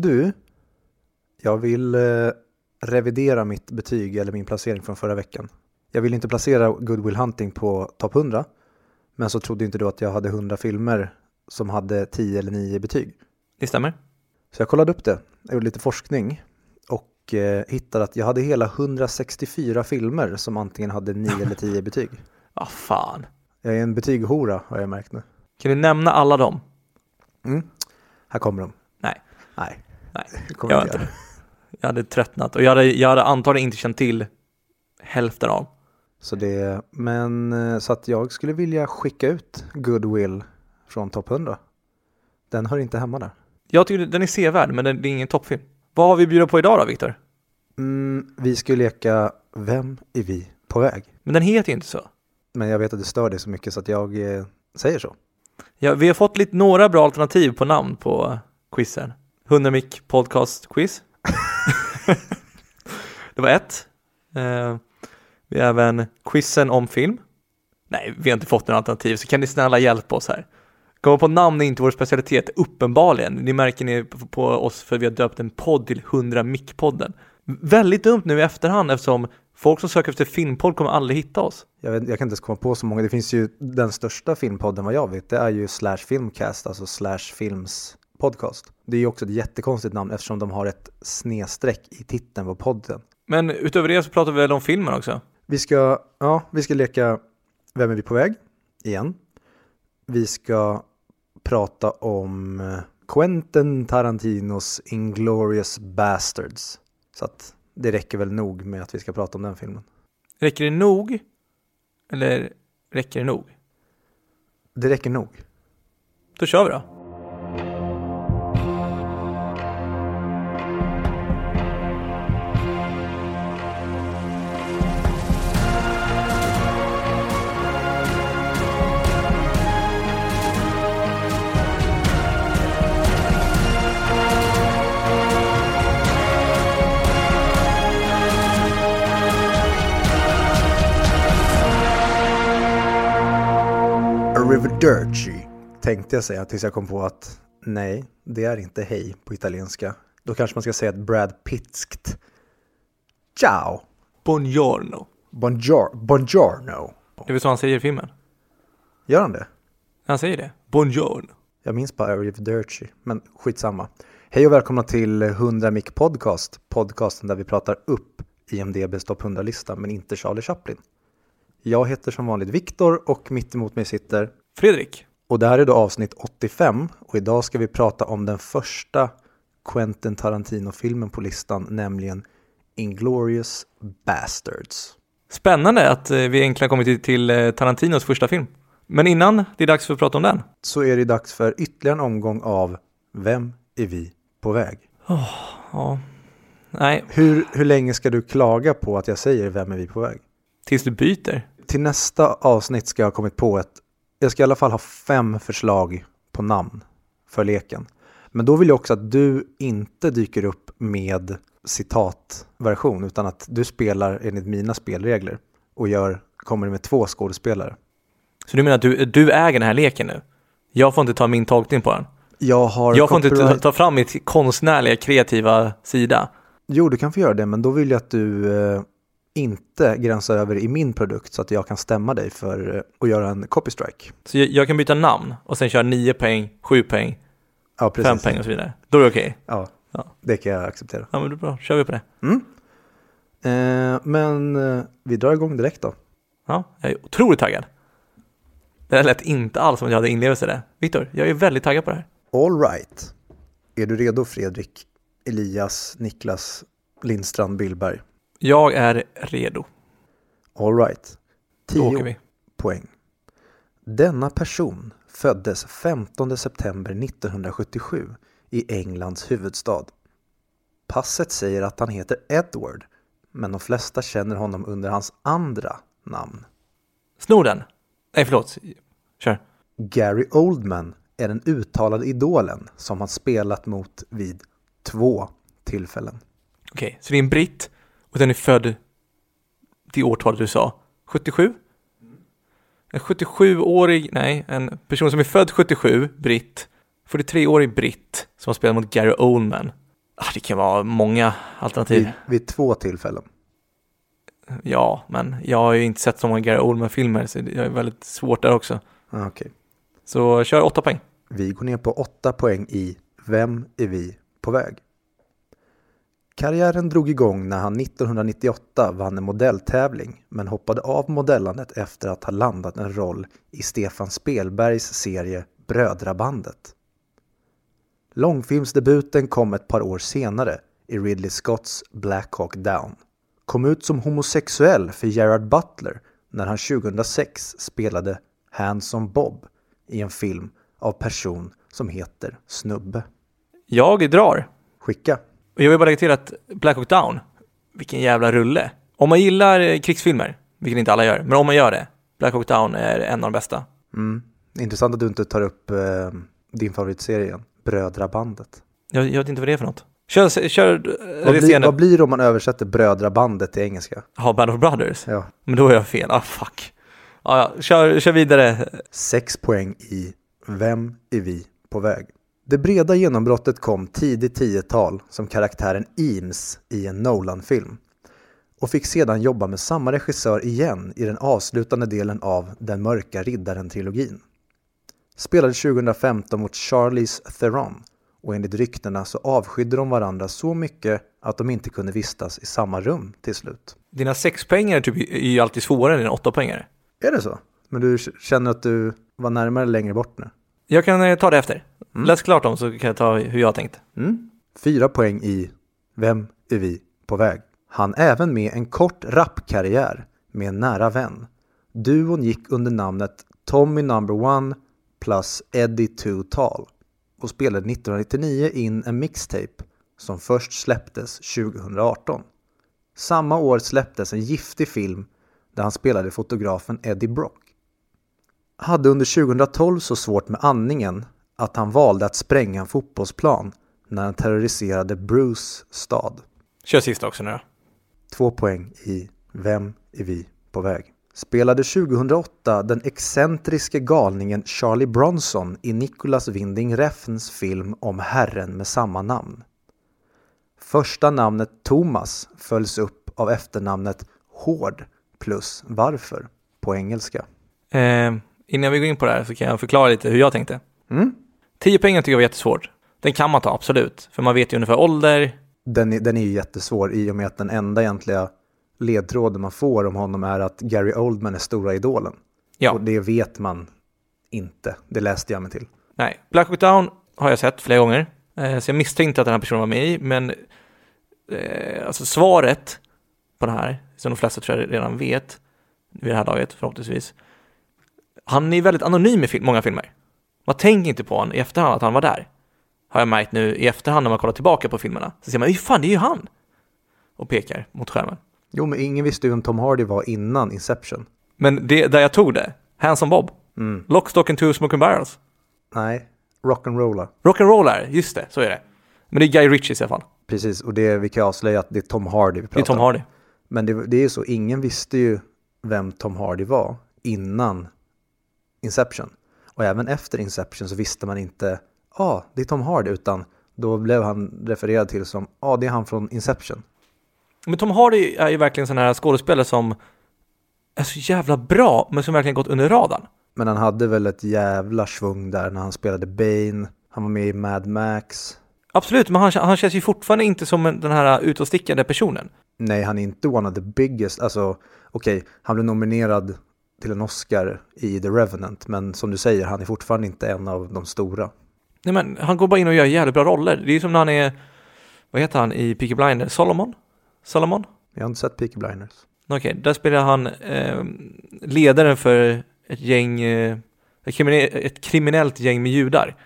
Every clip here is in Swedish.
Du, jag vill eh, revidera mitt betyg eller min placering från förra veckan. Jag vill inte placera Good Will Hunting på topp 100, men så trodde inte du att jag hade 100 filmer som hade 10 eller 9 betyg. Det stämmer. Så jag kollade upp det, jag gjorde lite forskning och eh, hittade att jag hade hela 164 filmer som antingen hade 9 eller 10 betyg. Vad fan. Jag är en betyghora har jag märkt nu. Kan du nämna alla dem? Mm. Här kommer de. Nej. Nej, Nej. Jag jag inte. Jag hade tröttnat och jag hade, jag hade antagligen inte känt till hälften av. Så det, men eh, så att jag skulle vilja skicka ut Goodwill från topp 100. Den hör inte hemma där. Jag tycker den är sevärd, men den, det är ingen toppfilm. Vad har vi bjuda på idag då, Viktor? Mm, vi ska leka Vem är vi på väg? Men den heter ju inte så. Men jag vet att det stör dig så mycket så att jag eh, säger så. Ja, vi har fått lite, några bra alternativ på namn på quizen. 100 mic podcast quiz. det var ett. Eh, vi har även quizen om film. Nej, vi har inte fått några alternativ, så kan ni snälla hjälpa oss här. Komma på namn är inte vår specialitet, uppenbarligen. Ni märker ni på- oss för vi har döpt en podd till 100 mic-podden. Väldigt dumt nu i efterhand eftersom folk som söker efter filmpodd kommer aldrig hitta oss. Jag, vet, jag kan inte ens komma på så många. Det finns ju den största filmpodden vad jag vet. Det är ju Slash Filmcast, alltså Slash Films podcast. Det är ju också ett jättekonstigt namn eftersom de har ett snedstreck i titeln på podden. Men utöver det så pratar vi väl om filmen också? Vi ska, ja, vi ska leka Vem är vi på väg? Igen. Vi ska prata om eh, Quentin Tarantinos Inglourious Bastards. Så att det räcker väl nog med att vi ska prata om den filmen. Räcker det nog? Eller räcker det nog? Det räcker nog. Då kör vi då. Arrivederci tänkte jag säga tills jag kom på att nej, det är inte hej på italienska. Då kanske man ska säga ett Brad Pittskt ciao, Buongiorno. Buongior- buongiorno. Det är väl så han säger i filmen? Gör han det? Han säger det. Buongiorno. Jag minns bara Arrivederci, men skitsamma. Hej och välkomna till 100 Mic Podcast, podcasten där vi pratar upp IMDBs topp 100-lista, men inte Charlie Chaplin. Jag heter som vanligt Viktor och mitt emot mig sitter Fredrik. Och det här är då avsnitt 85 och idag ska vi prata om den första Quentin Tarantino-filmen på listan, nämligen Inglourious Bastards. Spännande att eh, vi äntligen kommit till, eh, Tarantinos första film. Men innan det är dags för att prata om den. Så är det dags för ytterligare en omgång av Vem är vi på väg? Ja. Nej, Hur, hur länge ska du klaga på att jag säger Vem är vi på väg? tills du byter. Till nästa avsnitt ska jag ha kommit på ett, jag ska i alla fall ha fem förslag på namn för leken. Men då vill jag också att du inte dyker upp med citatversion utan att du spelar enligt mina spelregler och gör, kommer med två skådespelare. Så du menar att du, du äger den här leken nu? Jag får inte ta min tolkning på den. Jag har Jag får inte ta, copyright- ta fram mitt konstnärliga, kreativa sida. Jo, du kan få göra det, men då vill jag att du eh, inte gränsar över i min produkt så att jag kan stämma dig för eh, att göra en copy strike. Så jag, jag kan byta namn och sen köra 9 poäng, 7 poäng, Ja, 5 precis. poäng och så vidare. Då är det okej. Ja, Ja. det kan jag acceptera. Ja men det är bra, kör vi på det. Mm. Eh, men eh, vi drar igång direkt då. Ja, jag är otroligt taggad. Det här lät inte alls som att jag hade inlevelse i det. Viktor, jag är väldigt taggad på det här. All right. Är du redo Fredrik, Elias, Niklas, Lindstrand, Billberg? Jag är redo. All right. Då åker 10 vi. poäng. Denna person föddes 15 september 1977 i Englands huvudstad. Passet säger att han heter Edward, men de flesta känner honom under hans andra namn. Snor den. Nej, förlåt. Kör. Gary Oldman är den uttalade idolen som han spelat mot vid två tillfällen. Okej, så det är en britt och den är född det årtalet du sa. 77? En 77-årig, nej, en person som är född 77, britt, 43-årig britt som har spelat mot Gary Oldman. Ah, det kan vara många alternativ. Vid, vid två tillfällen. Ja, men jag har ju inte sett så många Gary Oldman-filmer så det är väldigt svårt där också. Ah, Okej. Så kör åtta poäng. Vi går ner på åtta poäng i Vem är vi på väg? Karriären drog igång när han 1998 vann en modelltävling men hoppade av modellandet efter att ha landat en roll i Stefan Spelbergs serie Brödrabandet. Långfilmsdebuten kom ett par år senare i Ridley Scotts Black Hawk Down. Kom ut som homosexuell för Gerard Butler när han 2006 spelade Handsome Bob i en film av person som heter Snubbe. Jag drar. Skicka. Jag vill bara lägga till att Black Hawk Down, vilken jävla rulle. Om man gillar eh, krigsfilmer, vilket inte alla gör, men om man gör det, Black Hawk Down är en av de bästa. Mm. Intressant att du inte tar upp eh, din favoritserie igen, Brödrabandet. Jag, jag vet inte vad det är för något. Kör, kör Vad blir, vad blir det om man översätter Brödrabandet till engelska? Ja, Band of Brothers. Ja. Men då är jag fel. Ah, fuck. Ja, ja, kör, kör vidare. Sex poäng i Vem är vi på väg? Det breda genombrottet kom tidigt 10-tal som karaktären Eames i en Nolan-film och fick sedan jobba med samma regissör igen i den avslutande delen av Den mörka riddaren-trilogin. Spelade 2015 mot Charlize Theron och enligt ryktena så avskydde de varandra så mycket att de inte kunde vistas i samma rum till slut. Dina sexpoängare typ, är ju alltid svårare än dina åttapoängare. Är det så? Men du känner att du var närmare längre bort nu? Jag kan eh, ta det efter. Mm. Läs klart dem så kan jag ta hur jag tänkt. Mm. Fyra poäng i Vem är vi på väg? Han även med en kort rapkarriär med en nära vän. Duon gick under namnet Tommy Number One plus Eddie Too Tall och spelade 1999 in en mixtape som först släpptes 2018. Samma år släpptes en giftig film där han spelade fotografen Eddie Brock. Hade under 2012 så svårt med andningen att han valde att spränga en fotbollsplan när han terroriserade Bruce stad. Kör sista också nu då. Två poäng i Vem är vi på väg? Spelade 2008 den excentriske galningen Charlie Bronson i Nicholas Winding Refns film om herren med samma namn. Första namnet Thomas följs upp av efternamnet Hård plus Varför på engelska. Eh, innan vi går in på det här så kan jag förklara lite hur jag tänkte. Mm? 10 poäng tycker jag var jättesvårt. Den kan man ta, absolut. För man vet ju ungefär ålder. Den är, den är ju jättesvår i och med att den enda egentliga ledtråden man får om honom är att Gary Oldman är stora idolen. Ja, Och det vet man inte. Det läste jag mig till. nej. Black Hawk Down har jag sett flera gånger. Eh, så jag misstänkte att den här personen var med i, men eh, alltså svaret på det här, som de flesta tror jag redan vet vid det här laget förhoppningsvis. Han är väldigt anonym i film, många filmer. Man tänker inte på honom i efterhand att han var där. Har jag märkt nu i efterhand när man kollar tillbaka på filmerna. Så ser man, "Oj, fan det är ju han! Och pekar mot skärmen. Jo, men ingen visste ju vem Tom Hardy var innan Inception. Men det, där jag tog det, Handsome Bob, Mm. Lock, Stock and Two Smoking Barrels. Nej, rock'n'rolla. Rock'n'Roll är det, just det, så är det. Men det är Guy Ritchie i alla fall. Precis, och det, vi kan avslöja att det är Tom Hardy vi Det är pratar Tom om. Hardy. Men det, det är ju så, ingen visste ju vem Tom Hardy var innan Inception. Och även efter Inception så visste man inte, ja, ah, det är Tom Hardy, utan då blev han refererad till som, ja, ah, det är han från Inception. Men Tom Hardy är ju verkligen sån här skådespelare som är så jävla bra, men som verkligen gått under radarn. Men han hade väl ett jävla svung där när han spelade Bane, han var med i Mad Max. Absolut, men han, han känns ju fortfarande inte som en- den här utåtstickande personen. Nej, han är inte one of the biggest, alltså okej, han blev nominerad till en Oscar i The Revenant, men som du säger, han är fortfarande inte en av de stora. Nej men, han går bara in och gör jävligt bra roller. Det är som när han är, vad heter han i Peaky Blinders? Solomon? Solomon? Jag har inte sett Peaky Blinders. Okej, där spelar han eh, ledaren för ett gäng, eh, ett, krimine- ett kriminellt gäng med judar.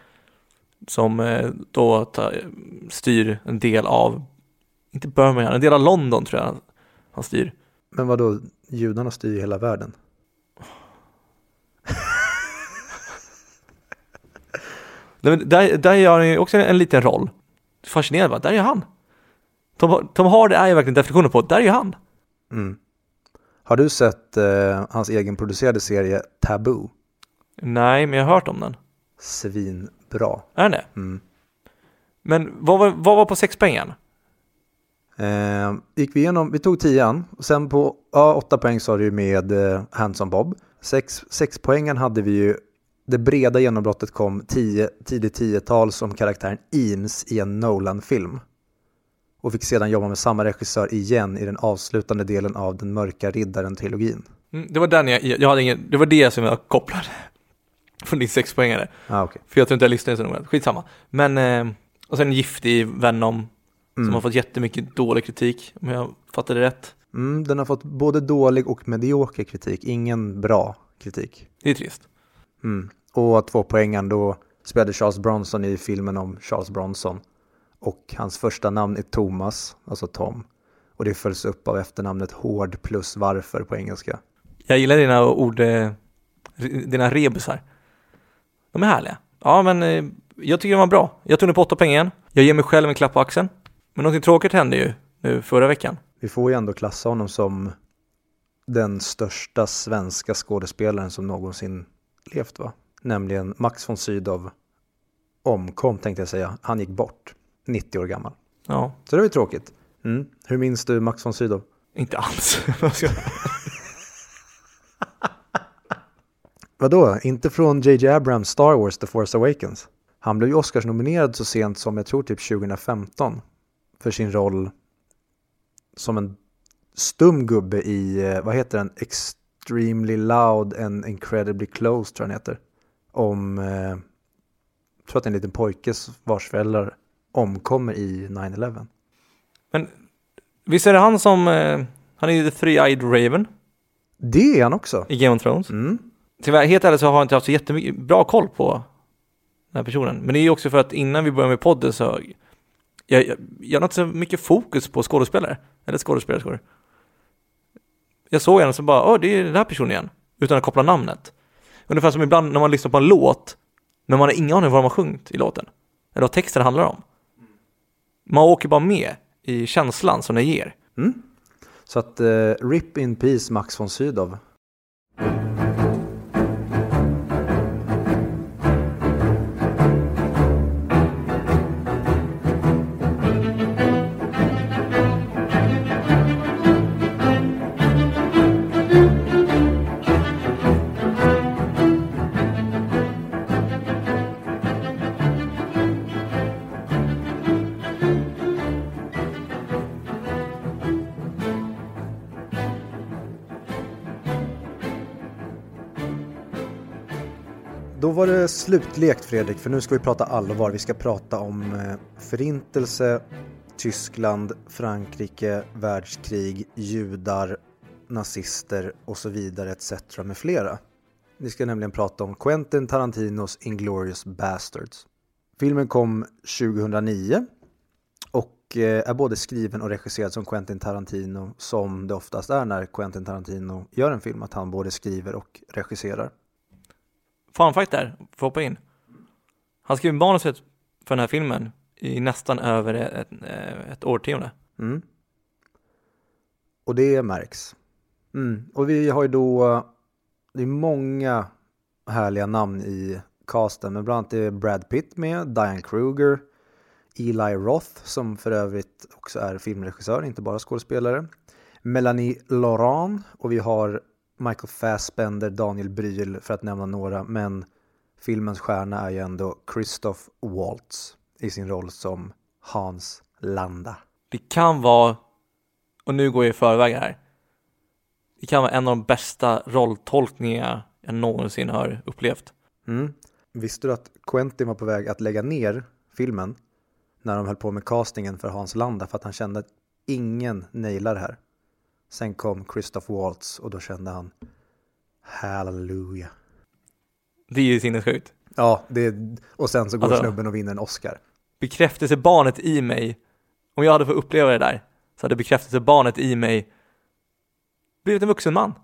Som eh, då tar, styr en del av, inte Birmingham, en del av London tror jag han, han styr. Men vad då judarna styr hela världen. Nej, men Där, där gör han ju också en liten roll. Fascinerad va? Där är han. Tom, Tom Hardy är ju verkligen definitionen på, där är ju han. Mm. Har du sett eh, hans egenproducerade serie Taboo? Nej, men jag har hört om den. Svinbra. Är den det? Mm. Men vad var, vad var på sexpoängen? Eh, gick vi igenom, vi tog tian och sen på ja, åtta poäng sa du ju med eh, Hanson Bob. Sex, sex poängen hade vi ju, det breda genombrottet kom tio, tidigt tiotal som karaktären Eames i en Nolan-film. Och fick sedan jobba med samma regissör igen i den avslutande delen av Den mörka riddaren-trilogin. Mm, det var den jag, jag hade ingen, det var det som jag kopplade från din sexpoängare. Ah, okay. För jag tror inte jag lyssnade så noga, skitsamma. Men, eh, och sen Giftig Venom, Mm. som har fått jättemycket dålig kritik, om jag fattade rätt. Mm, den har fått både dålig och medioker kritik, ingen bra kritik. Det är trist. Mm. Och två poängen då spelade Charles Bronson i filmen om Charles Bronson. Och hans första namn är Thomas, alltså Tom. Och det följs upp av efternamnet Hård plus varför på engelska. Jag gillar dina ord, eh, dina rebusar. De är härliga. Ja, men eh, jag tycker de var bra. Jag tog ner på åtta poäng igen. Jag ger mig själv en klapp på axeln. Men någonting tråkigt hände ju nu förra veckan. Vi får ju ändå klassa honom som den största svenska skådespelaren som någonsin levt va? Nämligen Max von Sydow omkom tänkte jag säga. Han gick bort, 90 år gammal. Ja, Så det var ju tråkigt. Mm. Hur minns du Max von Sydow? inte alls. Vadå? Inte från JJ Abrams Star Wars The Force Awakens? Han blev ju Oscars-nominerad så sent som jag tror typ 2015 för sin roll som en stum gubbe i, eh, vad heter den, Extremely Loud and Incredibly Close tror jag den heter. Om, eh, jag tror att det är en liten pojkes vars föräldrar omkommer i 9-11. Men visst är det han som, eh, han är ju The Three-Eyed Raven Det är han också. i Game of Thrones. Mm. Tyvärr, helt ärligt så har jag inte haft så jättemycket bra koll på den här personen. Men det är ju också för att innan vi började med podden så jag, jag, jag har inte så mycket fokus på skådespelare. Eller skådespelerskor. Jag såg henne så bara, åh det är den här personen igen. Utan att koppla namnet. Ungefär som ibland när man lyssnar på en låt, men man har ingen aning om vad de har sjungit i låten. Eller vad texten handlar om. Man åker bara med i känslan som den ger. Mm. Så att eh, RIP in Peace Max von Sydow. Var det slutlekt Fredrik, för nu ska vi prata allvar. Vi ska prata om eh, förintelse, Tyskland, Frankrike, världskrig, judar, nazister och så vidare etc. med flera. Vi ska nämligen prata om Quentin Tarantinos Inglourious Bastards. Filmen kom 2009 och eh, är både skriven och regisserad som Quentin Tarantino som det oftast är när Quentin Tarantino gör en film, att han både skriver och regisserar. Fun fact där, får hoppa in. Han skrev manuset för den här filmen i nästan över ett, ett årtionde. Mm. Och det märks. Mm. Och vi har ju då, det är många härliga namn i casten, men bland annat är Brad Pitt med, Diane Kruger, Eli Roth som för övrigt också är filmregissör, inte bara skådespelare, Melanie Laurent och vi har Michael Fassbender, Daniel Brühl för att nämna några, men filmens stjärna är ju ändå Christoph Waltz i sin roll som Hans Landa. Det kan vara, och nu går jag i förväg här, det kan vara en av de bästa rolltolkningar jag någonsin har upplevt. Mm. Visste du att Quentin var på väg att lägga ner filmen när de höll på med castingen för Hans Landa för att han kände att ingen nailar det här. Sen kom Christoph Waltz och då kände han Halleluja. Det är ju sinnessjukt. Ja, det, och sen så går Alltså- snubben och vinner en Oscar. Bekräftelsebarnet i mig, om jag hade fått uppleva det där, så hade bekräftelsebarnet i mig blivit en vuxen man.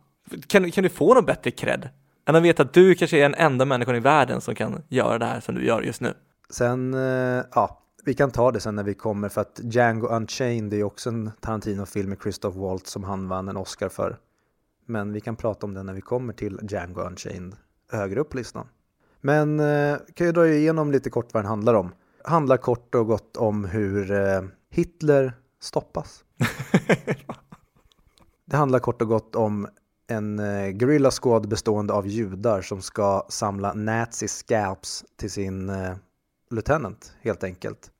Kan, kan du få någon bättre cred? Än att veta att du kanske är den enda människan i världen som kan göra det här som du gör just nu. Sen, eh, ja, vi kan ta det sen när vi kommer för att Django Unchained är ju också en Tarantino-film med Christoph Waltz som han vann en Oscar för. Men vi kan prata om den när vi kommer till Django Unchained högre upp på listan. Men eh, kan jag dra igenom lite kort vad den handlar om. Handlar kort och gott om hur eh, Hitler stoppas. det handlar kort och gott om en eh, guerrilla squad bestående av judar som ska samla nazi scalps till sin eh, lieutenant helt enkelt.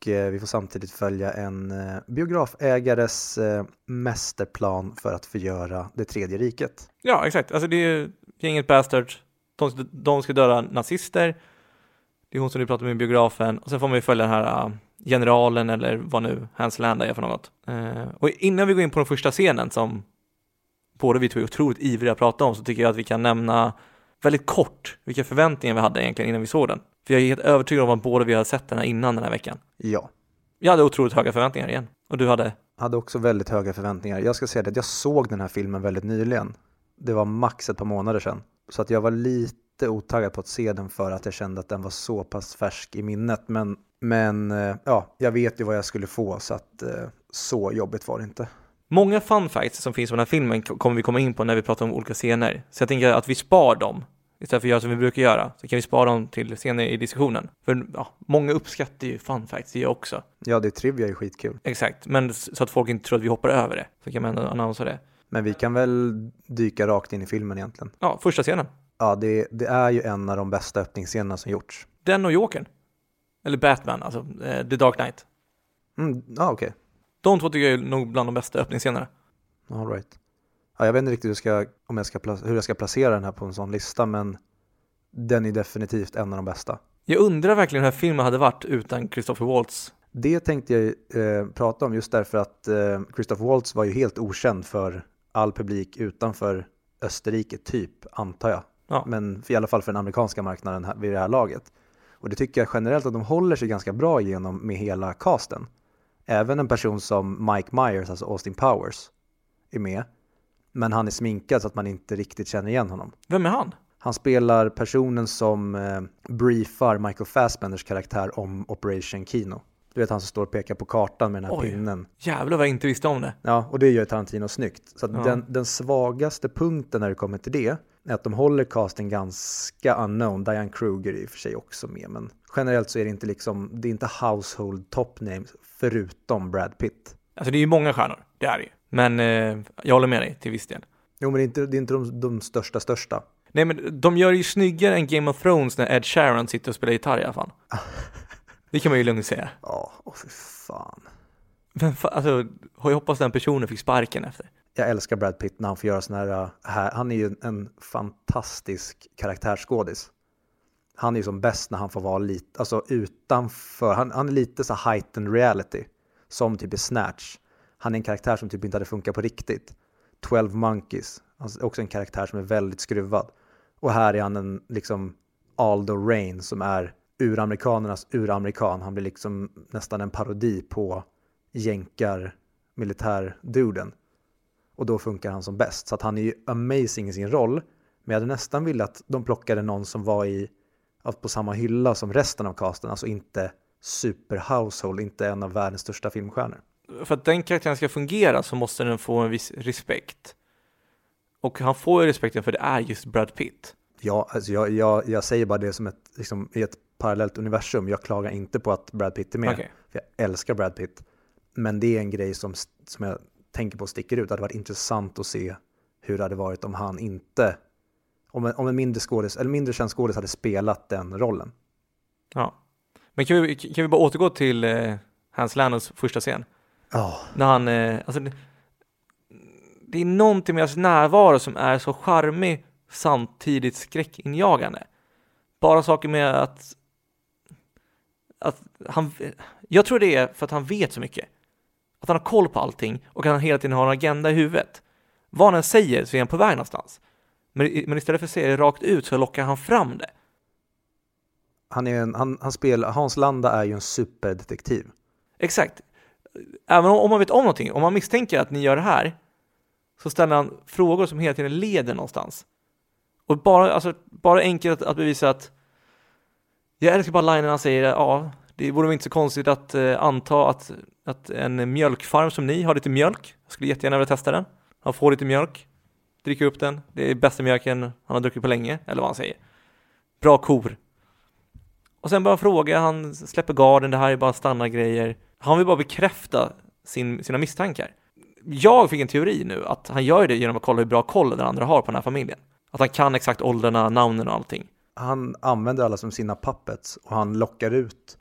Och eh, vi får samtidigt följa en eh, biografägares eh, mästerplan för att förgöra det tredje riket. Ja, exakt. Alltså det är gänget Bastards. De, de ska döda nazister. Det är hon som du pratar med i biografen. Och sen får man ju följa den här generalen eller vad nu Hans Landa är för något. Och innan vi går in på den första scenen som båda vi två är otroligt ivriga att prata om så tycker jag att vi kan nämna väldigt kort vilka förväntningar vi hade egentligen innan vi såg den. För jag är helt övertygad om att båda vi har sett den här innan den här veckan. Ja. Jag hade otroligt höga förväntningar igen. Och du hade? Hade också väldigt höga förväntningar. Jag ska säga det att jag såg den här filmen väldigt nyligen. Det var max ett par månader sedan. Så att jag var lite otaggad på att se den för att jag kände att den var så pass färsk i minnet. Men, men eh, ja, jag vet ju vad jag skulle få så att eh, så jobbigt var det inte. Många fun facts som finns i den här filmen kommer vi komma in på när vi pratar om olika scener. Så jag tänker att vi spar dem. Istället för att göra som vi brukar göra, så kan vi spara dem till senare i diskussionen. För ja, många uppskattar ju fun facts, det gör jag också. Ja, det trivia är skitkul. Exakt, men så att folk inte tror att vi hoppar över det, så kan man ändå annonsera det. Men vi kan väl dyka rakt in i filmen egentligen. Ja, första scenen. Ja, det, det är ju en av de bästa öppningsscenerna som gjorts. Den och Jokern. Eller Batman, alltså eh, The Dark Knight. Mm, ja, okej. De två tycker jag är nog bland de bästa öppningsscenerna. All right. Ja, jag vet inte riktigt hur jag, ska, om jag ska, hur jag ska placera den här på en sån lista, men den är definitivt en av de bästa. Jag undrar verkligen hur den här filmen hade varit utan Christopher Waltz. Det tänkte jag eh, prata om just därför att eh, Christopher Waltz var ju helt okänd för all publik utanför Österrike, typ, antar jag. Ja. Men i alla fall för den amerikanska marknaden här, vid det här laget. Och det tycker jag generellt att de håller sig ganska bra igenom med hela casten. Även en person som Mike Myers, alltså Austin Powers, är med. Men han är sminkad så att man inte riktigt känner igen honom. Vem är han? Han spelar personen som eh, briefar Michael Fassbenders karaktär om Operation Kino. Du vet han som står och pekar på kartan med den här Oj. pinnen. Jävlar vad jag inte visste om det. Ja, och det gör Tarantino snyggt. Så Ja. den, den svagaste punkten när det kommer till det är att de håller casten ganska unknown. Diane Kruger är i och för sig också med, men generellt så är det inte liksom, det är inte household top names förutom Brad Pitt. Alltså det är ju många stjärnor, det är det ju. Men eh, jag håller med dig till viss del. Jo, men det är inte, det är inte de, de största största. Nej men de gör ju snyggare än Game of Thrones när Ed Sheeran sitter och spelar gitarr i alla fall. Det kan man ju lugnt säga. Ja, åh fy fan. Men fa- alltså, jag hoppas den personen fick sparken efter. Jag älskar Brad Pitt när han får göra såna här, äh, här han är ju en, en fantastisk karaktärsskådis. Han är ju som bäst när han får vara lite, alltså utanför, han, han är lite så heightened reality. Som typ i Snatch. Han är en karaktär som typ inte hade funkat på riktigt. 12 Monkeys, alltså också en karaktär som är väldigt skruvad. Och här är han en liksom Aldo Rain som är uramerikanernas uramerikan. Han blir liksom nästan en parodi på jänkar militärduden. Och då funkar han som bäst. Så att han är ju amazing i sin roll. Men jag hade nästan velat att de plockade någon som var i, på samma hylla som resten av casten. Alltså inte super household, inte en av världens största filmstjärnor. För att den karaktären ska fungera så måste den få en viss respekt. Och han får ju respekten för det är just Brad Pitt. Ja, alltså jag, jag, jag säger bara det som ett, liksom, i ett parallellt universum. Jag klagar inte på att Brad Pitt är med. Okej. För jag älskar Brad Pitt. Men det är en grej som, som jag tänker på sticker ut. Det hade varit intressant att se hur det hade varit om han inte, om en, om en mindre skådis, eller mindre känd skådis hade spelat den rollen. Ja. Men kan vi, kan vi bara återgå till eh, Hans Lannos första scen? Ja, När han, eh, alltså det, det är någonting med hans närvaro som är så charmig samtidigt skräckinjagande. Bara saker med att, att han, jag tror det är för att han vet så mycket. Att han har koll på allting och att han hela tiden har en agenda i huvudet. Vad han än säger så är han på väg någonstans. Men, men istället för att säga det rakt ut så lockar han fram det. han, är en, han, han spelar, Hans Landa är ju en superdetektiv. Exakt. Även om, om man vet om någonting, om man misstänker att ni gör det här, så ställer han frågor som hela tiden leder någonstans. Och bara, alltså, bara enkelt att, att bevisa att jag älskar bara linen han säger, ja, det vore väl inte så konstigt att eh, anta att, att en mjölkfarm som ni har lite mjölk. Jag skulle jättegärna vilja testa den. Han får lite mjölk, dricker upp den. Det är bästa mjölken han har druckit på länge, eller vad han säger. Bra kor. Och sen börjar han fråga, han släpper garden, det här är bara standardgrejer. Han vill bara bekräfta sin, sina misstankar. Jag fick en teori nu att han gör det genom att kolla hur bra koll den andra har på den här familjen. Att han kan exakt åldrarna, namnen och allting. Han använder alla som sina puppets och han lockar ut.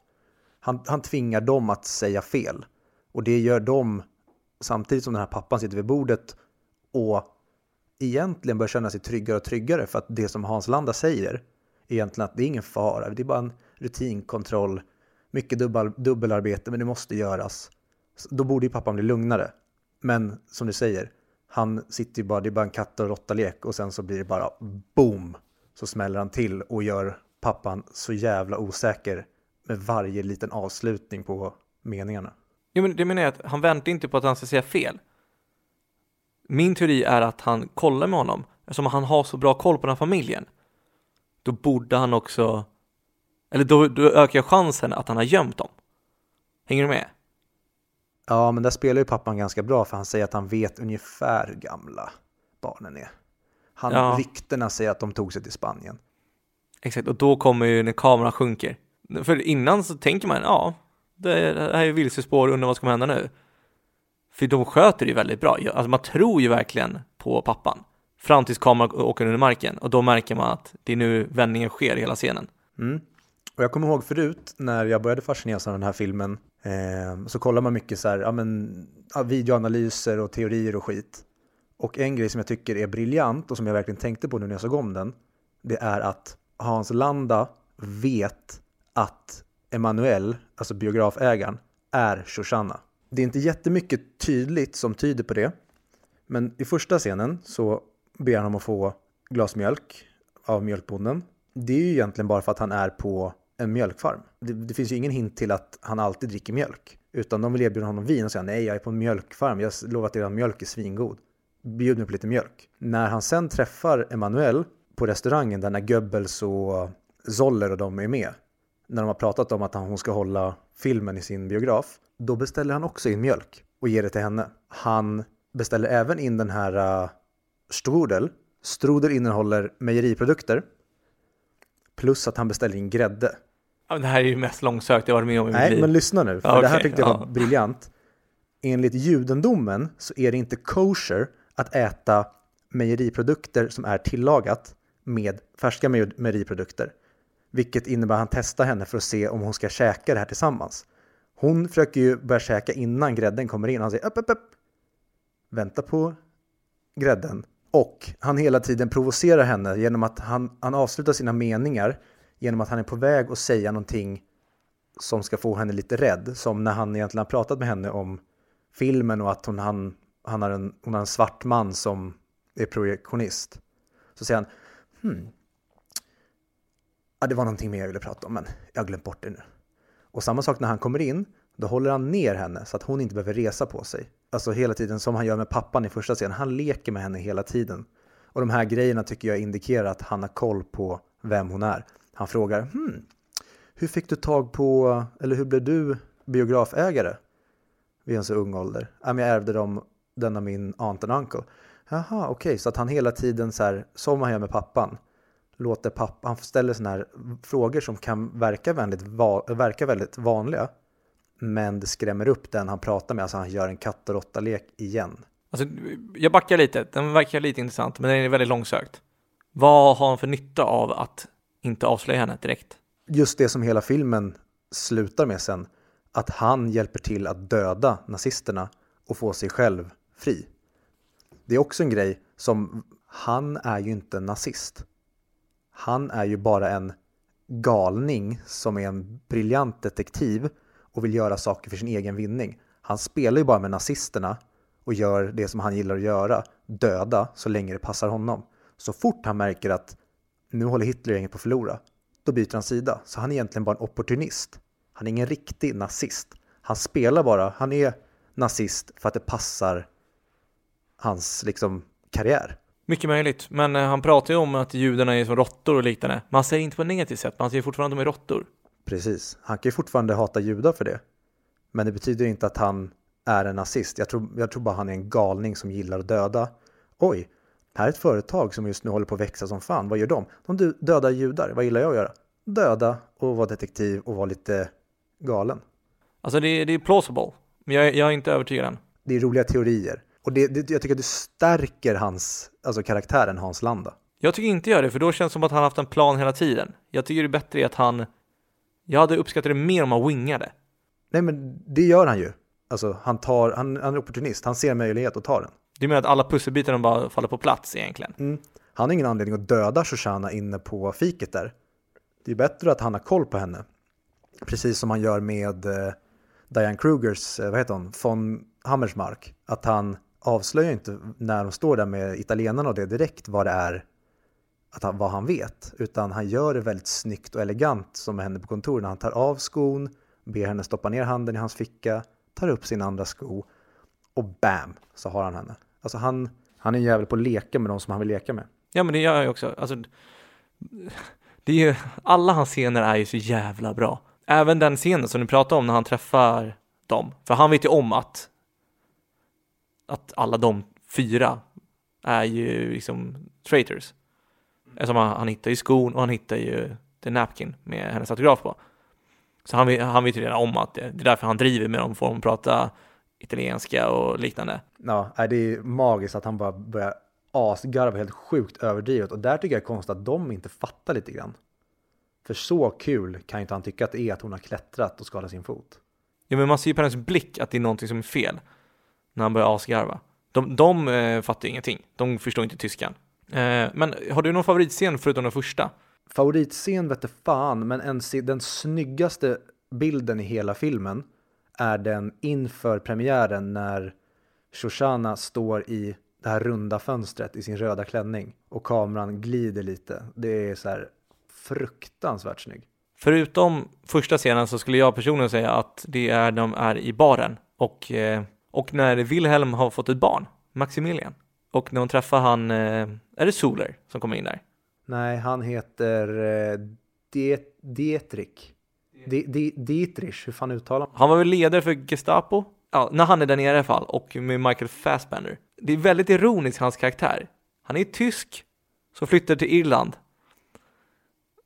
Han, han tvingar dem att säga fel. Och det gör de samtidigt som den här pappan sitter vid bordet och egentligen börjar känna sig tryggare och tryggare för att det som Hans Landa säger egentligen att det är ingen fara, det är bara en rutinkontroll, mycket dubbel, dubbelarbete men det måste göras. Då borde ju pappan bli lugnare. Men som du säger, han sitter ju bara, det är bara en katt och råttalek och sen så blir det bara boom så smäller han till och gör pappan så jävla osäker med varje liten avslutning på meningarna. Jo men det menar jag att han väntar inte på att han ska säga fel. Min teori är att han kollar med honom, eftersom han har så bra koll på den här familjen. Då borde han också, eller då, då ökar chansen att han har gömt dem. Hänger du med? Ja, men där spelar ju pappan ganska bra för han säger att han vet ungefär hur gamla barnen är. Han, Ja. Ryktena säger att de tog sig till Spanien. Exakt, och då kommer ju när kameran sjunker. För innan så tänker man, ja, det här är vilsespår, undrar vad som kommer hända nu. För de sköter det ju väldigt bra. Alltså man tror ju verkligen på pappan. Fram tills kameran åker under marken och då märker man att det är nu vändningen sker i hela scenen. Mm. Och jag kommer ihåg förut när jag började fascineras av den här filmen eh, så kollar man mycket så här, ja, men, videoanalyser och teorier och skit. Och en grej som jag tycker är briljant och som jag verkligen tänkte på nu när jag såg om den, det är att Hans Landa vet att Emanuel, alltså biografägaren, är Shoshana. Det är inte jättemycket tydligt som tyder på det, men i första scenen så ber han om att få glas mjölk av mjölkbonden. Det är ju egentligen bara för att han är på en mjölkfarm. Det, det finns ju ingen hint till att han alltid dricker mjölk. Utan de vill erbjuda honom vin och säga nej, jag är på en mjölkfarm, jag lovar att er mjölk är svingod. Bjud mig på lite mjölk. När han sen träffar Emanuel på restaurangen där när Goebbels och Zoller och de är med, när de har pratat om att hon ska hålla filmen i sin biograf, då beställer han också in mjölk och ger det till henne. Han beställer även in den här uh, strudel. Strudel innehåller mejeriprodukter. Plus att han beställer in grädde. Ja, det här är ju mest långsökt jag varit med om i mitt Nej, liv. men lyssna nu, för Ja, det här tyckte jag var ja. briljant. Enligt judendomen så är det inte kosher att äta mejeriprodukter som är tillagat med färska mejer- mejeriprodukter. Vilket innebär att han testar henne för att se om hon ska käka det här tillsammans. Hon försöker ju börja käka innan grädden kommer in. Han säger upp, upp, upp. Vänta på grädden. Och han hela tiden provocerar henne genom att han, han avslutar sina meningar genom att han är på väg att säga någonting som ska få henne lite rädd. Som när han egentligen har pratat med henne om filmen och att hon, han, han har en, hon har en svart man som är projektionist. Så säger han, hmm, ja, det var någonting mer jag ville prata om men jag har glömt bort det nu. Och samma sak när han kommer in, då håller han ner henne så att hon inte behöver resa på sig. Alltså hela tiden som han gör med pappan i första scenen, han leker med henne hela tiden. Och de här grejerna tycker jag indikerar att han har koll på vem hon är. Han frågar, hmm, hur fick du tag på, eller hur blev du biografägare vid en så ung ålder? Ja, men jag ärvde dem, den av min aunt and uncle. Jaha, okej, så att han hela tiden så här, som han gör med pappan, låter pappa, han ställer sådana här frågor som kan verka väldigt, va, verka väldigt vanliga, men det skrämmer upp den han pratar med, alltså han gör en katt och råtta-lek igen. Alltså, jag backar lite, den verkar lite intressant, men den är väldigt långsökt. Vad har han för nytta av att inte avslöja henne direkt? Just det som hela filmen slutar med sen, att han hjälper till att döda nazisterna och få sig själv fri. Det är också en grej som, han är ju inte nazist. Han är ju bara en galning som är en briljant detektiv och vill göra saker för sin egen vinning. Han spelar ju bara med nazisterna och gör det som han gillar att göra, döda så länge det passar honom. Så fort han märker att nu håller Hitlergänget på att förlora, då byter han sida. Så han är egentligen bara en opportunist. Han är ingen riktig nazist. Han spelar bara, han är nazist för att det passar hans liksom karriär. Mycket möjligt, men eh, han pratar ju om att judarna är som råttor och liknande. Man säger inte på ett negativt sätt, man säger fortfarande att de är råttor. Precis. Han kan ju fortfarande hata judar för det. Men det betyder inte att han är en nazist. Jag tror, jag tror bara han är en galning som gillar att döda. Oj, här är ett företag som just nu håller på att växa som fan. Vad gör de? De dö- dödar judar. Vad gillar jag att göra? döda och vara detektiv och vara lite galen. Alltså det, det är plausible, men jag, jag är inte övertygad än. Det är roliga teorier. Och det, det, jag tycker att det stärker hans, alltså karaktären Hans Landa. Jag tycker inte jag det, för då känns det som att han haft en plan hela tiden. Jag tycker det är bättre att han... Jag hade uppskattat det mer om han wingade. Nej men det gör han ju. Alltså han tar, han, han är opportunist, han ser möjlighet och tar den. Du menar att alla pusselbitarna bara faller på plats egentligen? Mm. Han har ingen anledning att döda Shoshana inne på fiket där. Det är bättre att han har koll på henne. Precis som han gör med eh, Diane Krugers, eh, vad heter hon, von Hammersmark. Att han avslöjar inte när de står där med italienarna och det direkt vad det är, att han, vad han vet. Utan han gör det väldigt snyggt och elegant som händer på kontoret. Han tar av skon, ber henne stoppa ner handen i hans ficka, tar upp sin andra sko och bam så har han henne. Alltså han, han är en jävel på att leka med de som han vill leka med. Ja men det gör jag också. Alltså, det är ju, alla hans scener är ju så jävla bra. Även den scenen som du pratade om när han träffar dem. För han vet ju om att att alla de fyra är ju liksom traitors. Eftersom han, han hittar ju skon och han hittar ju the napkin med hennes autograf på. Så han, han vet ju redan om att det, det är därför han driver med dem, får dem prata italienska och liknande. Ja, det är magiskt att han bara börjar asgarva helt sjukt överdrivet och där tycker jag är konstigt att de inte fattar lite grann. För så kul kan inte han tycka att det är att hon har klättrat och skadat sin fot. Ja men man ser ju på hennes blick att det är någonting som är fel när han börjar asgarva. De, de eh, fattar ingenting, de förstår inte tyskan. Eh, men har du någon favoritscen förutom den första? Favoritscen vete fan, men en, den snyggaste bilden i hela filmen är den inför premiären när Shoshana står i det här runda fönstret i sin röda klänning och kameran glider lite. Det är så här fruktansvärt snygg. Förutom första scenen så skulle jag personligen säga att det är de är i baren och, eh, och när Wilhelm har fått ett barn, Maximilian, och när hon träffar han, eh, är det Soler som kommer in där? Nej, han heter eh, Det Dietrich. Dietrich, hur fan uttalar man? Han var väl ledare för Gestapo? Ja, när han är där nere i alla fall, och med Michael Fassbender. Det är väldigt ironiskt, hans karaktär. Han är tysk, som flyttar till Irland.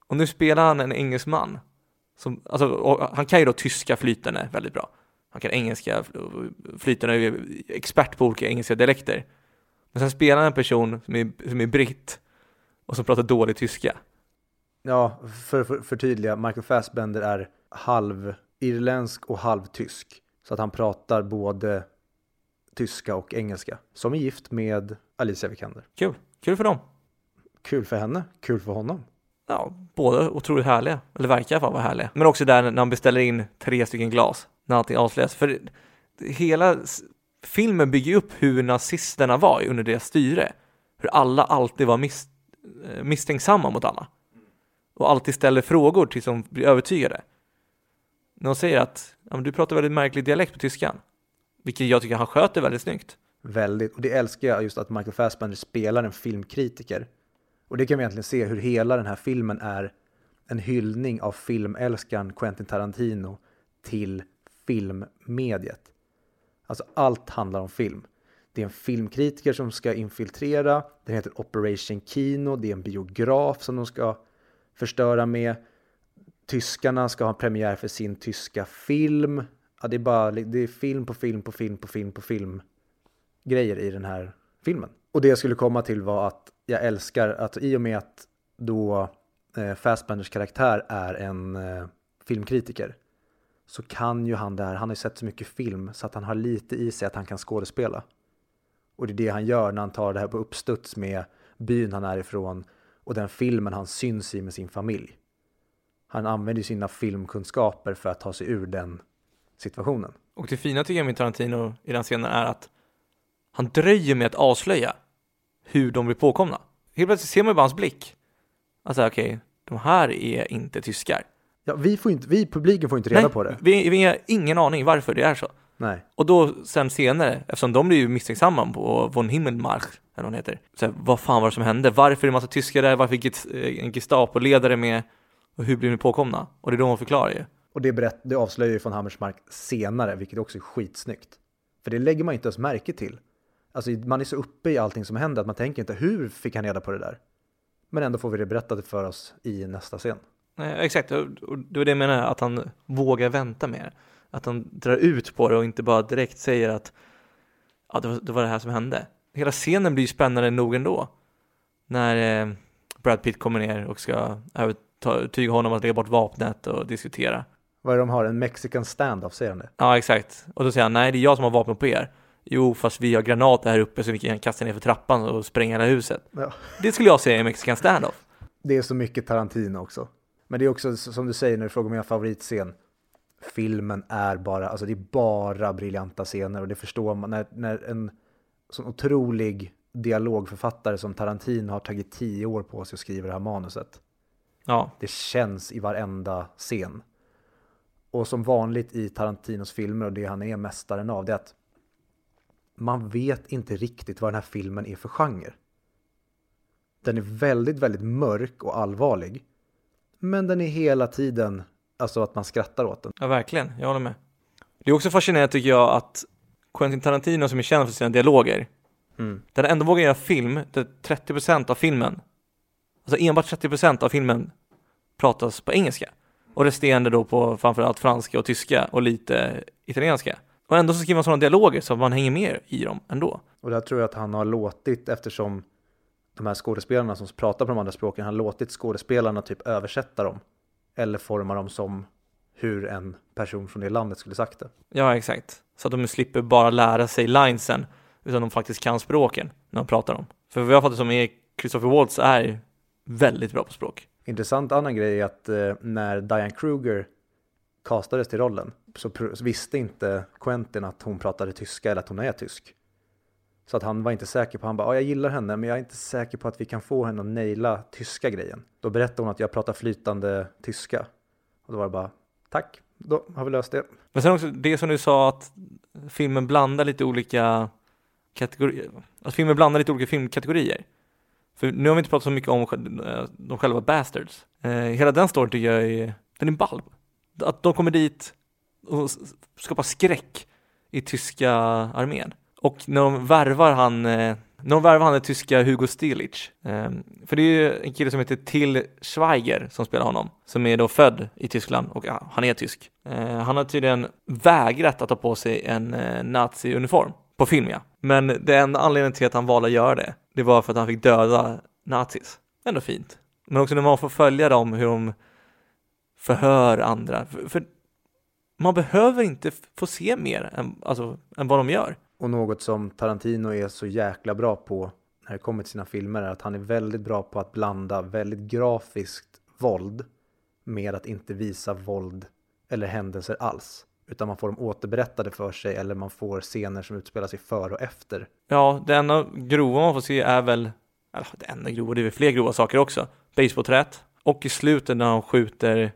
Och nu spelar han en engelsman. Som, alltså, han kan ju då tyska flytande väldigt bra. Han kan engelska flytande, är expert på olika engelska dialekter. Men sen spelar han en person som är, som är britt och som pratar dålig tyska. Ja, för att förtydliga, Michael Fassbender är halv irländsk och halv tysk. Så att han pratar både tyska och engelska. Som är gift med Alicia Vikander. Kul, kul för dem. Kul för henne, kul för honom. Ja, båda otroligt härliga, eller verkar vara härliga. Men också där när han beställer in tre stycken glas, när allting avslöjas. För hela filmen bygger upp hur nazisterna var under deras styre. Hur alla alltid var mis eh, misstänksamma mot alla. Och alltid ställer frågor tills de blir övertygade. När de säger att ja, men du pratar väldigt märklig dialekt på tyskan. Vilket jag tycker han sköter väldigt snyggt. Väldigt, och det älskar jag just att Michael Fassbender spelar en filmkritiker. Och det kan vi egentligen se hur hela den här filmen är en hyllning av filmälskaren Quentin Tarantino till filmmediet. Alltså allt handlar om film. Det är en filmkritiker som ska infiltrera, den heter Operation Kino, det är en biograf som de ska förstöra med. Tyskarna ska ha premiär för sin tyska film. Ja, det är bara det är film på film på film på film på film grejer i den här filmen. Och det jag skulle komma till var att jag älskar att i och med att då eh, Fassbenders karaktär är en eh, filmkritiker så kan ju han det här. han har ju sett så mycket film så att han har lite i sig att han kan skådespela. Och det är det han gör när han tar det här på uppstuds med byn han är ifrån och den filmen han syns i med sin familj. Han använder ju sina filmkunskaper för att ta sig ur den situationen. Och det fina tycker jag med Tarantino i den scenen är att han dröjer med att avslöja hur de blir påkomna. Helt plötsligt ser man ju bara hans blick. Alltså okej, okay, de här är inte tyskar. Ja, vi, får inte, vi publiken får inte reda Nej, på det. Vi, vi har ingen aning varför det är så. Nej. Och då sen senare, eftersom de blir ju misstänksamma på von Himmelmarsch, eller vad hon heter. Så här, vad fan var det som hände? Varför är det en massa tyskar där? Varför gick en Gestapo-ledare med? Och hur blir ni påkomna? Och det är då hon förklarar ju. Och det, berätt, det avslöjar ju von Hammersmark senare, vilket också är skitsnyggt. För det lägger man inte ens märke till. Alltså man är så uppe i allting som händer att man tänker inte hur fick han reda på det där? Men ändå får vi det berättat för oss i nästa scen. Nej, exakt, och det var det jag menar, att han vågar vänta mer. Att han drar ut på det och inte bara direkt säger att ja, det var det, var det här som hände. Hela scenen blir ju spännande nog ändå. När eh, Brad Pitt kommer ner och ska övertyga honom att lägga bort vapnet och diskutera. Vad är det de har? En mexican stand-off, säger han det? Ja, exakt. Och då säger han, nej det är jag som har vapnet på er. Jo, fast vi har granater här uppe så vi kan kasta ner för trappan och spränga hela huset. Ja. Det skulle jag säga är Mexican standoff. Det är så mycket Tarantino också. Men det är också som du säger när du frågar om min favoritscen. Filmen är bara, alltså det är bara briljanta scener och det förstår man när, när en sån otrolig dialogförfattare som Tarantino har tagit tio år på sig att skriva det här manuset. Ja, Det känns i varenda scen. Och som vanligt i Tarantinos filmer och det han är mästaren av, det är att man vet inte riktigt vad den här filmen är för genre. Den är väldigt, väldigt mörk och allvarlig. Men den är hela tiden, alltså att man skrattar åt den. ja verkligen. Jag håller med. Det är också fascinerande tycker jag att Quentin Tarantino som är känd för sina dialoger, Mm. han ändå vågar göra film där 30% av filmen, alltså enbart 30% av filmen pratas på engelska. Och resterande då på framförallt franska och tyska och lite italienska. Och ändå så skriver man sådana dialoger så att man hänger med i dem ändå. Och där tror jag att han har låtit, eftersom de här skådespelarna som pratar på de andra språken, har låtit skådespelarna typ översätta dem. Eller forma dem som hur en person från det landet skulle sagt det. Ja, exakt. Så att de slipper bara lära sig linesen, utan de faktiskt kan språken när de pratar om. För vad jag fattar som är Christopher Waltz är väldigt bra på språk. Intressant annan grej är att eh, när Diane Kruger castades till rollen så, så visste inte Quentin att hon pratade tyska eller att hon är tysk. Så att han var inte säker på, han bara, ja jag gillar henne men jag är inte säker på att vi kan få henne att naila tyska grejen. Då berättade hon att jag pratar flytande tyska. Och då var det bara, tack, då har vi löst det. Men sen också det som du sa att filmen blandar lite olika kategorier, att filmen blandar lite olika filmkategorier. För nu har vi inte pratat så mycket om de själva bastards. Eh, hela den storyn tycker jag är, den är ball. Att de kommer dit och skapar skräck i tyska armén. Och när de värvar han, eh, när de värvar han den tyska Hugo Stilic, Eh, för det är ju en kille som heter Till Schweiger som spelar honom. Som är då född i Tyskland och ja, han är tysk. Eh, han har tydligen vägrat att ta på sig en eh, nazi-uniform. På film ja. Men det enda anledningen till att han valde att göra det, det var för att han fick döda nazis. Ändå fint. Men också när man får följa dem, hur de förhör andra. För, för man behöver inte få se mer än, alltså, än vad de gör. Och något som Tarantino är så jäkla bra på när det kommer till sina filmer är att han är väldigt bra på att blanda väldigt grafiskt våld med att inte visa våld eller händelser alls. Utan man får dem återberättade för sig eller man får scener som utspelar sig före och efter. Ja, det enda grova man får se är väl, eller det enda grova, det är väl fler grova saker också. Basebollträt och i slutet när han skjuter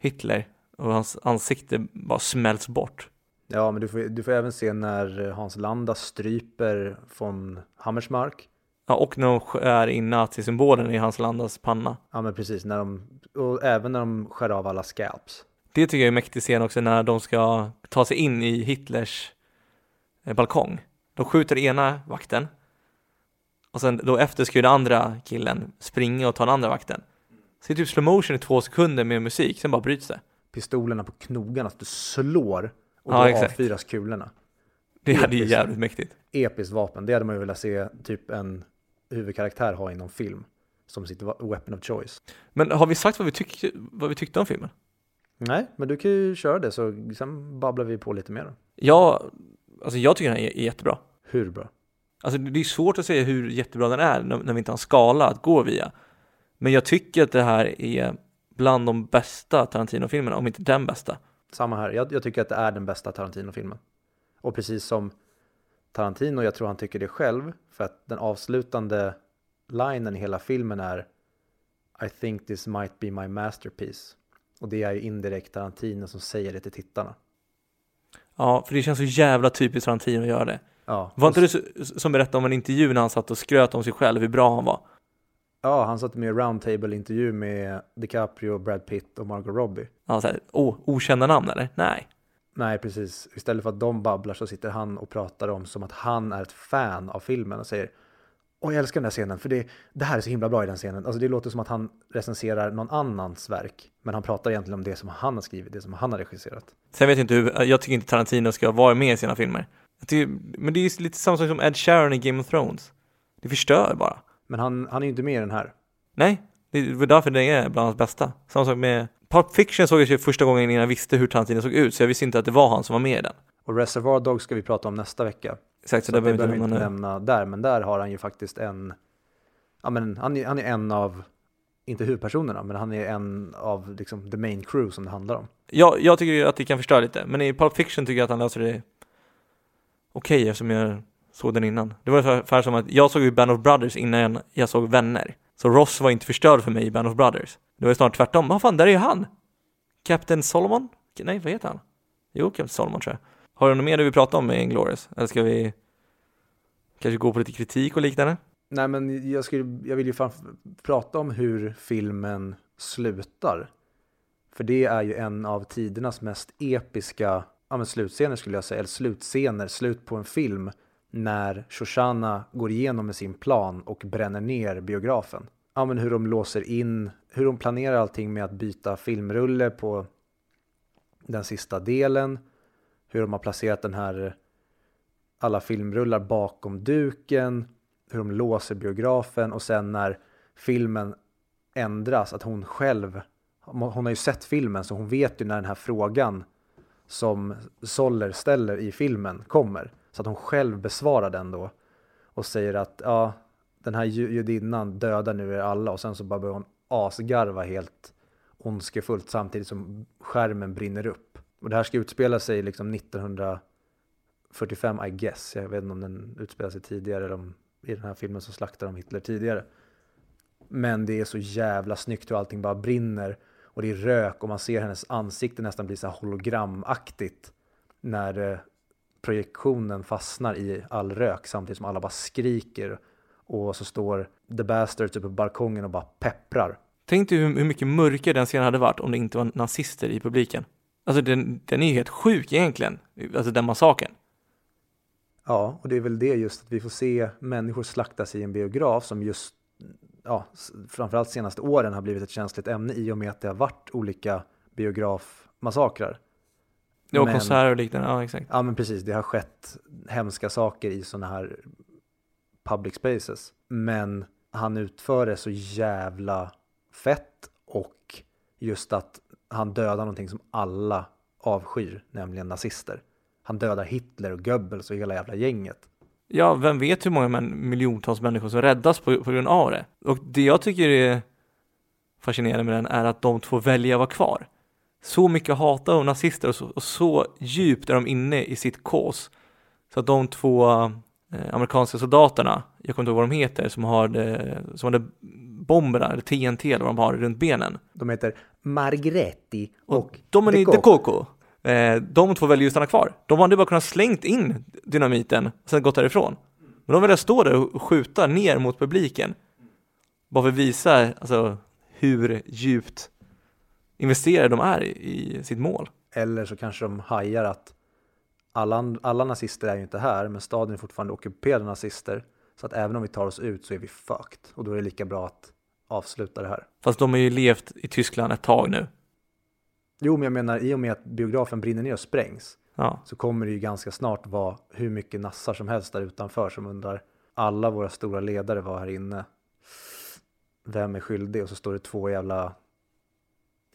Hitler och hans ansikte bara smälts bort. Ja, men du får, du får även se när Hans Landa stryper von Hammersmark. Ja, och när de skär in nazisymbolen i hans landas panna. Ja, men precis. När de, och även när de skär av alla scalps. Det tycker jag är mäktig scen också när de ska ta sig in i Hitlers eh, balkong. De skjuter ena vakten och sen då efter ska ju den andra killen springa och ta den andra vakten. Så det är typ slow motion i två sekunder med musik, sen bara bryts det. Pistolerna på knogarna, att du slår och Ja, då exakt. avfyras kulorna. Det hade ju jävligt mäktigt. Episkt vapen, det hade man ju velat se typ en huvudkaraktär ha i någon film. Som sitt weapon of choice. Men har vi sagt vad vi, tyck, vad vi tyckte om filmen? Nej, men du kan ju köra det så sen babblar vi på lite mer. Ja, alltså jag tycker den är, jättebra. Hur bra? Alltså det är svårt att säga hur jättebra den är när, när vi inte har en skala att gå via. Men jag tycker att det här är bland de bästa Tarantino-filmerna, om inte den bästa. Samma här, jag, jag tycker att det är den bästa Tarantino-filmen. Och precis som Tarantino, jag tror han tycker det själv, för att den avslutande linen i hela filmen är I think this might be my masterpiece. Och det är ju indirekt Tarantino som säger det till tittarna. Ja, för det känns så jävla typiskt Tarantino att göra det. Ja, Var inte så- som berättade om en intervju när han satt och skröt om sig själv, hur bra han var? Ja, han satt med i roundtable-intervju med DiCaprio, Brad Pitt och Margot Robbie. Han säger, åh, okända namn eller? Nej. Nej, precis. Istället för att de babblar så sitter han och pratar om som att han är ett fan av filmen och säger Och jag älskar den här scenen, för det, det här är så himla bra i den scenen. Alltså det låter som att han recenserar någon annans verk, men han pratar egentligen om det som han har skrivit, det som han har regisserat. Sen vet jag inte hur, jag tycker inte Tarantino ska vara med i sina filmer. Tycker, men det är ju lite samma sak som Ed Sheeran i Game of Thrones. Det förstör bara. Men han, han är ju inte med i den här. Nej, det var därför det är bland hans bästa. Samma sak med Pulp Fiction såg jag ju första gången innan jag visste hur Tarantino såg ut, så jag visste inte att det var han som var med i den. Och Reservoir Dogs ska vi prata om nästa vecka. Exakt, så, Så det behöver vi inte nämna där, men där har han ju faktiskt en, ja men han är, han är en av, inte huvudpersonerna, men han är en av liksom the main crew som det handlar om. Jag, jag tycker att det kan förstöra lite, men i Pulp Fiction tycker jag att han löser det okej eftersom jag såg den innan. Det var ungefär som att jag såg ju Band of Brothers innan jag såg Vänner. Så Ross var inte förstörd för mig i Band of Brothers. Det var ju snarare tvärtom. Vad fan, där är ju han! Captain Solomon? Nej, vad heter han? Jo, Captain Solomon tror jag. Har du något mer du vill prata om med Inglourious? Eller ska vi kanske gå på lite kritik och liknande? Nej men jag, skulle, jag vill ju fan prata om hur filmen slutar. För det är ju en av tidernas mest episka ja, men slutscener skulle jag säga, eller slutscener, slut på en film när Shoshana går igenom med sin plan och bränner ner biografen. Ja men hur de låser in, hur de planerar allting med att byta filmrulle på den sista delen, hur de har placerat den här alla filmrullar bakom duken, hur de låser biografen och sen när filmen ändras, att hon själv, hon har ju sett filmen så hon vet ju när den här frågan som Soller ställer i filmen kommer. Så att hon själv besvarar den då och säger att ja, den här judinnan dödar nu er alla och sen så bara börjar hon asgarva helt ondskefullt samtidigt som skärmen brinner upp. Och det här ska utspela sig liksom 1945 I guess. Jag vet inte om den utspelar sig tidigare eller om i den här filmen så slaktar de Hitler tidigare. Men det är så jävla snyggt hur allting bara brinner och det är rök och man ser hennes ansikte nästan bli så här hologramaktigt när eh, projektionen fastnar i all rök samtidigt som alla bara skriker och så står The Bastard typ på balkongen och bara pepprar. Tänk dig hur, hur mycket mörkare den scenen hade varit om det inte var nazister i publiken. Alltså den, den är ju helt sjuk egentligen, alltså den massakern. Ja, och det är väl det just att vi får se människor slaktas i en biograf som just, ja, framförallt senaste åren har blivit ett känsligt ämne i och med att det har varit olika biografmassakrar. Ja, Men- konserter och liknande, ja exakt. Ja men precis, det har skett hemska saker i sådana här public spaces. Men han utför det så jävla fett och just att han dödar någonting som alla avskyr, nämligen nazister. Han dödar Hitler och Goebbels och hela jävla gänget. Ja, vem vet hur många män, miljontals människor som räddas på, på grund av det. Och det jag tycker är fascinerande med den är att de två väljer att vara kvar. Så mycket hatar de nazister och så, och så djupt är de inne i sitt kås. Så att de två eh, amerikanska soldaterna, jag kommer inte ihåg vad de heter, som har det, som hade bomberna, eller TNT eller vad de har runt benen. De heter Margretti och, Dominic De de Coco. Eh, de två väljer ju att stanna kvar. De hade bara kunnat slängt in dynamiten och sen gått därifrån. Men de väljer att stå där och skjuta ner mot publiken. Bara för att visa alltså, hur djupt investerade de är i, i sitt mål. Eller så kanske de hajar att alla, alla nazister är ju inte här, men staden är fortfarande ockuperad av nazister. Så att även om vi tar oss ut så är vi fucked. Och då är det lika bra att avsluta det här. Fast de har ju levt i Tyskland ett tag nu. Jo, men jag menar i och med att biografen brinner ner och sprängs Ja, så kommer det ju ganska snart vara hur mycket nassar som helst där utanför som undrar alla våra stora ledare var här inne. Vem är skyldig? Och så står det två jävla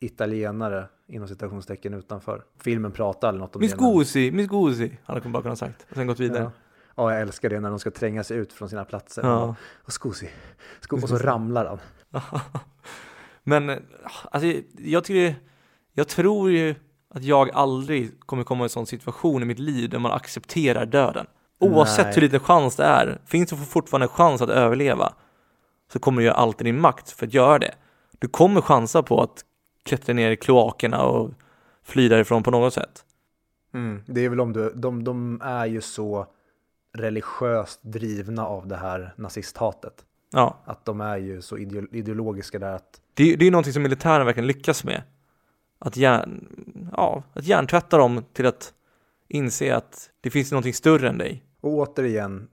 italienare inom citationstecken utanför. Filmen pratar eller något om Miss Goosey, Miss Goosey, hade de bara kunnat sagt. Och sen gått vidare. Ja. ja, jag älskar det när de ska tränga sig ut från sina platser. Ja. Och. Sko och så ramlar han. Men alltså, jag tycker, jag tror ju att jag aldrig kommer komma i en sån situation i mitt liv där man accepterar döden. Oavsett Nej. hur liten chans det är, finns det fortfarande en chans att överleva så kommer du göra allt i din makt för att göra det. Du kommer chansa på att klättra ner i kloakerna och fly därifrån på något sätt. Mm. Det är väl om du, de, de är ju så religiöst drivna av det här nazisthatet. Ja, Att de är ju så ideo ideologiska där att det, det är någonting som militären verkligen lyckas med. Att, hjärn, ja, att hjärntvätta dem till att inse att det finns någonting större än dig. Och återigen,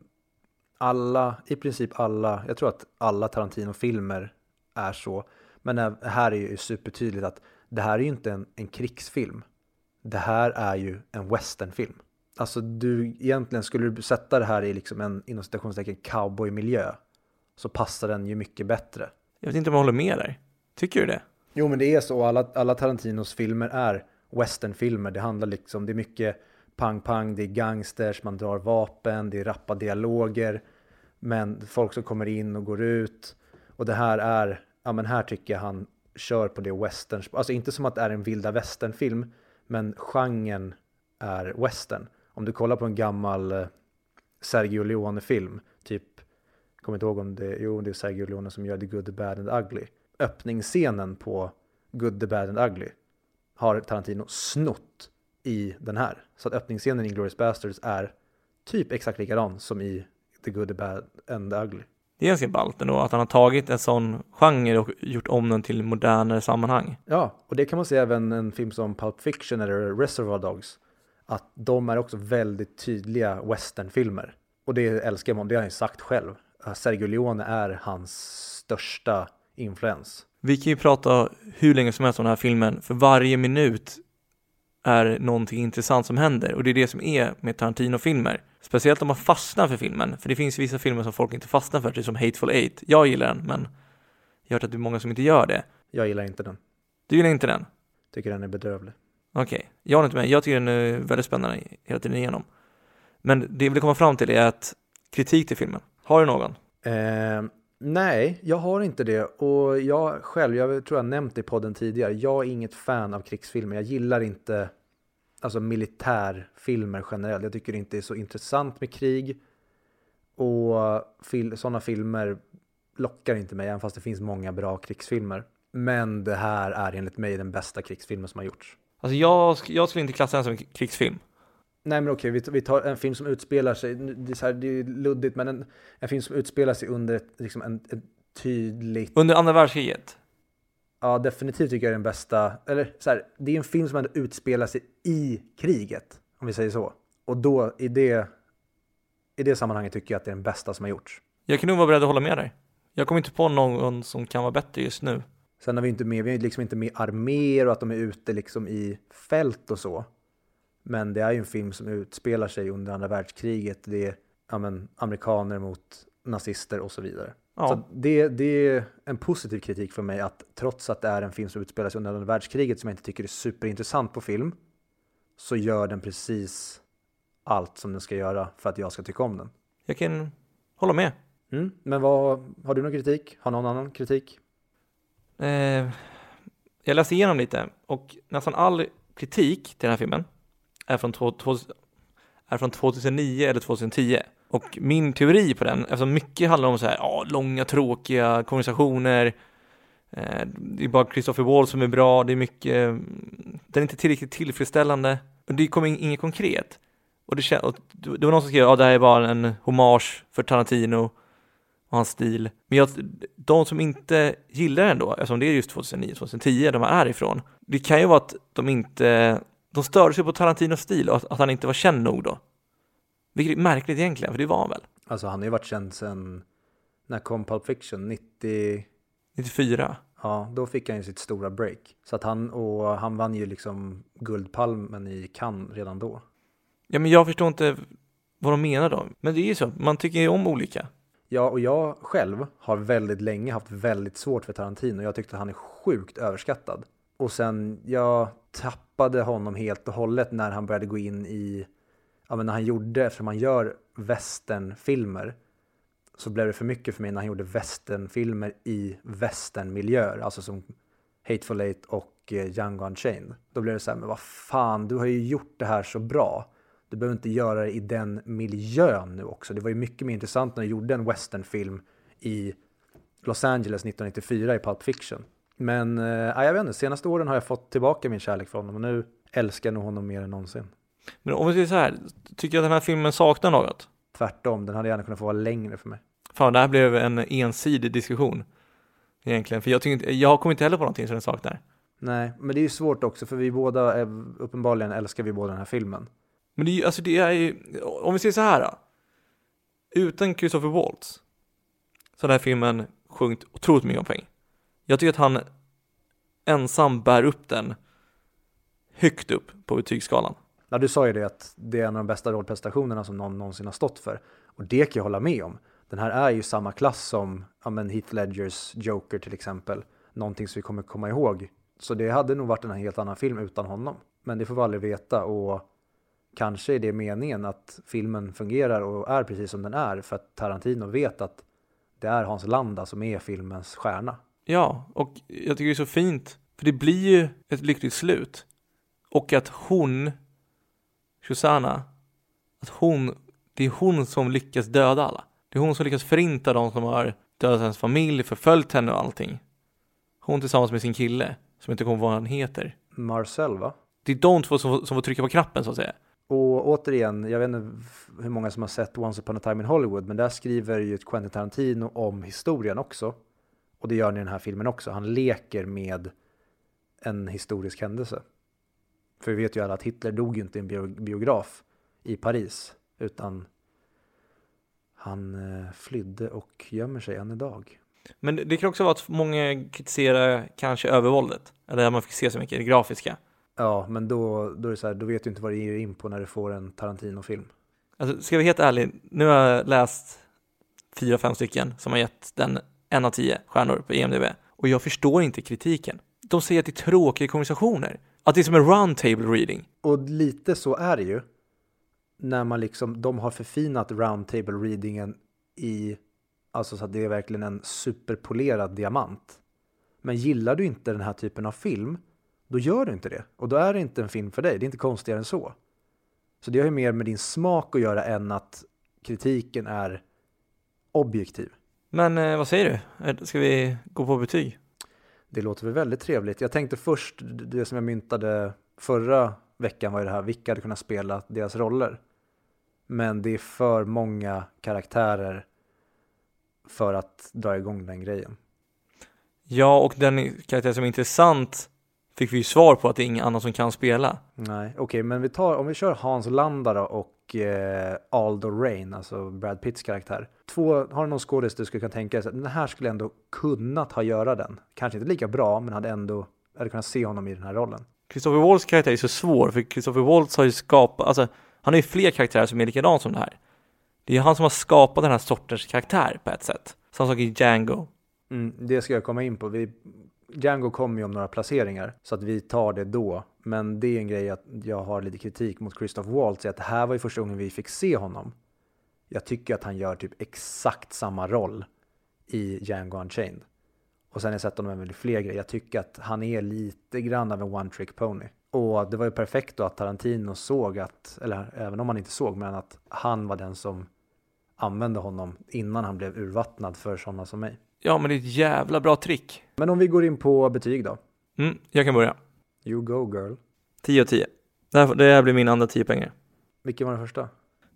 alla, i princip alla, jag tror att alla Tarantino-filmer är så. Men här är ju supertydligt att det här är ju inte en, en krigsfilm. Det här är ju en westernfilm. Alltså du, egentligen skulle du sätta det här i liksom en inom citationstecken cowboymiljö så passar den ju mycket bättre. Jag vet inte om jag håller med där. Tycker du det? Jo men det är så, alla, alla Tarantinos filmer är westernfilmer. Det handlar liksom, det är mycket pang-pang, det är gangsters, man drar vapen, det är rappa dialoger. Men folk som kommer in och går ut. Och det här är, ja men här tycker jag han kör på det western. Alltså inte som att det är en vilda västernfilm, men genren är western. Om du kollar på en gammal eh, Sergio Leone-film, typ, kommer inte ihåg om det, jo det är Sergio Leone som gör The Good, The Bad and Ugly. Öppningsscenen på Good, The Bad and Ugly har Tarantino snott i den här. Så att öppningsscenen i Glorious Bastards är typ exakt likadan som i The Good, The Bad and The Ugly. Det är ganska ballt ändå att han har tagit en sån genre och gjort om den till modernare sammanhang. Ja, och det kan man säga även en film som Pulp Fiction eller Reservoir Dogs. Att de är också väldigt tydliga westernfilmer. Och det älskar man, det har han ju sagt själv. Sergio Leone är hans största influens. Vi kan ju prata hur länge som helst om den här filmen, för varje minut är någonting intressant som händer och det är det som är med Tarantino-filmer. Speciellt om man fastnar för filmen, för det finns vissa filmer som folk inte fastnar för, typ som Hateful Eight. Jag gillar den, men jag har hört att det är många som inte gör det. Jag gillar inte den. Du gillar inte den? Tycker den är bedrövlig. Okej, okay. jag har inte med. Jag tycker den är väldigt spännande hela tiden igenom. Men det jag vill komma fram till är att kritik till filmen. Har du någon? Eh, nej, jag har inte det. Och jag själv, jag tror jag nämnt det i podden tidigare, jag är inget fan av krigsfilmer. Jag gillar inte alltså militärfilmer generellt. Jag tycker det inte är så intressant med krig. Och fil sådana filmer lockar inte mig, även fast det finns många bra krigsfilmer. Men det här är enligt mig den bästa krigsfilmen som har gjorts. Alltså jag, jag skulle inte klassa den som en krigsfilm. Nej men okej, vi, tar en film som utspelar sig, det är, så här, det är luddigt, men en, en film som utspelar sig under ett, liksom en, ett tydligt... Under andra världskriget? Ja, definitivt tycker jag är den bästa, eller så här, det är en film som ändå utspelar sig i kriget, om vi säger så. Och då, i det, i det sammanhanget tycker jag att det är den bästa som har gjorts. Jag kan nog vara beredd att hålla med dig. Jag kommer inte på någon som kan vara bättre just nu. Sen har vi inte med, vi är liksom inte med arméer och att de är ute liksom i fält och så. Men det är ju en film som utspelar sig under andra världskriget. Det är ja, men, amerikaner mot nazister och så vidare. Ja. Så det, det är en positiv kritik för mig att trots att det är en film som utspelar sig under andra världskriget som jag inte tycker är superintressant på film så gör den precis allt som den ska göra för att jag ska tycka om den. Jag kan hålla med. Mm, men vad, har du någon kritik? Har någon annan kritik? Eh, jag läste igenom lite och nästan all kritik till den här filmen är från, två, två, är från 2009 eller 2010. Och min teori på den, eftersom mycket handlar om så här, ja, långa tråkiga konversationer, eh, det är bara Christopher Wall som är bra, det är mycket, mm, den är inte tillräckligt tillfredsställande, och det kommer inget konkret. Och det, och det var någon som skrev, ja det här är bara en hommage för Tarantino och hans stil. Men jag, de som inte gillar den då, eftersom det är just 2009-2010 de är ifrån, det kan ju vara att de inte de störde sig på Tarantinos stil och att, att, han inte var känd nog då. Vilket är märkligt egentligen, för det var han väl? Alltså han har ju varit känd sedan, när kom Pulp Fiction? 90... 94? Ja, då fick han ju sitt stora break. Så att han, och han vann ju liksom Guldpalmen i Cannes redan då. Ja, men jag förstår inte vad de menar då. Men det är ju så, man tycker ju om olika. Ja, och jag själv har väldigt länge haft väldigt svårt för Tarantino. Jag tyckte att han är sjukt överskattad. Och sen, jag tappade honom helt och hållet när han började gå in i, ja men när han gjorde, eftersom han gör westernfilmer, så blev det för mycket för mig när han gjorde westernfilmer i westernmiljöer, alltså som Hateful Eight och Young Django Unchained. Då blev det så här, men vad fan, du har ju gjort det här så bra. Du behöver inte göra det i den miljön nu också. Det var ju mycket mer intressant när du gjorde en westernfilm i Los Angeles 1994 i Pulp Fiction. Men äh, jag vet inte, senaste åren har jag fått tillbaka min kärlek för honom och nu älskar jag nog honom mer än någonsin. Men om vi säger så här, tycker du att den här filmen saknar något? Tvärtom, den hade gärna kunnat få vara längre för mig. Fan, det här blev en ensidig diskussion. Egentligen, för jag, tycker inte, jag kommer inte heller på någonting som den saknar. Nej, men det är ju svårt också för vi båda, är, uppenbarligen älskar vi båda den här filmen. Men det är ju, alltså det är ju, om vi säger så här då. Utan Christopher Waltz så har den här filmen sjunkit otroligt mycket om poäng. Jag tycker att han ensam bär upp den högt upp på betygsskalan. Ja, du sa ju det att det är en av de bästa rollprestationerna som någon någonsin har stått för. Och det kan jag hålla med om. Den här är ju samma klass som ja, men Heath Ledgers Joker till exempel. Någonting som vi kommer komma ihåg. Så det hade nog varit en helt annan film utan honom. Men det får vi aldrig veta och kanske är det meningen att filmen fungerar och är precis som den är för att Tarantino vet att det är Hans Landa som är filmens stjärna. Ja, och jag tycker det är så fint, för det blir ju ett lyckligt slut. Och att hon, Susanna, att hon, det är hon som lyckas döda alla. Det är hon som lyckas förinta de som har dödat hennes familj, förföljt henne och allting. Hon tillsammans med sin kille, som inte kommer ihåg vad han heter. Marcel va? Det är de två som, som får trycka på knappen så att säga. Och återigen, jag vet inte hur många som har sett Once upon a time in Hollywood, men där skriver ju Quentin Tarantino om historien också. Och det gör han i den här filmen också. Han leker med en historisk händelse. För vi vet ju alla att Hitler dog ju inte i en biograf i Paris, utan han eh, flydde och gömmer sig än idag. Men det kan också vara att många kritiserar kanske övervåldet, eller att man fick se så mycket, det grafiska. Ja, men då, då är det så här, då vet du inte vad du ger in på när du får en Tarantino-film. Alltså, ska jag vara helt ärlig, nu har jag läst fyra, fem stycken som har gett den en av tio stjärnor på EMDB och jag förstår inte kritiken. De säger att det är tråkiga konversationer, att det är som en roundtable reading. Och lite så är det ju. När man liksom, de har förfinat roundtable readingen i, alltså så att det är verkligen en superpolerad diamant. Men gillar du inte den här typen av film, då gör du inte det. Och då är det inte en film för dig. Det är inte konstigare än så. Så det har ju mer med din smak att göra än att kritiken är objektiv. Men eh, vad säger du? Ska vi gå på betyg? Det låter väl väldigt trevligt. Jag tänkte först, det som jag myntade förra veckan var ju det här, vilka hade kunnat spela deras roller? Men det är för många karaktärer för att dra igång den grejen. Ja, och den karaktär som är intressant fick vi ju svar på att det är ingen annan som kan spela. Nej, okej, okay, men vi tar, om vi kör Hans Landa då och eh, Aldo Rain, alltså Brad Pitts karaktär. Två, har du någon skådis du skulle kunna tänka dig, den här skulle ändå kunnat ha göra den. Kanske inte lika bra, men hade ändå, hade kunnat se honom i den här rollen. Christopher Waltz karaktär är så svår, för Christopher Waltz har ju skapat, alltså han har ju fler karaktärer som är likadana som det här. Det är han som har skapat den här sortens karaktär på ett sätt. Samma sak i Django. Mm, det ska jag komma in på. Vi Django kommer ju om några placeringar så att vi tar det då. Men det är en grej att jag har lite kritik mot Christoph Waltz. Att det här var ju första gången vi fick se honom. Jag tycker att han gör typ exakt samma roll i Django Unchained. Och sen har jag sett honom även i fler grejer. Jag tycker att han är lite grann av en one trick pony. Och det var ju perfekt då att Tarantino såg att, eller även om han inte såg, men att han var den som använde honom innan han blev urvattnad för sådana som mig. Ja, men det är ett jävla bra trick. Men om vi går in på betyg då? Mm, jag kan börja. You go girl. 10 av 10. Det här, det här blir min andra 10 pengar. Vilken var den första?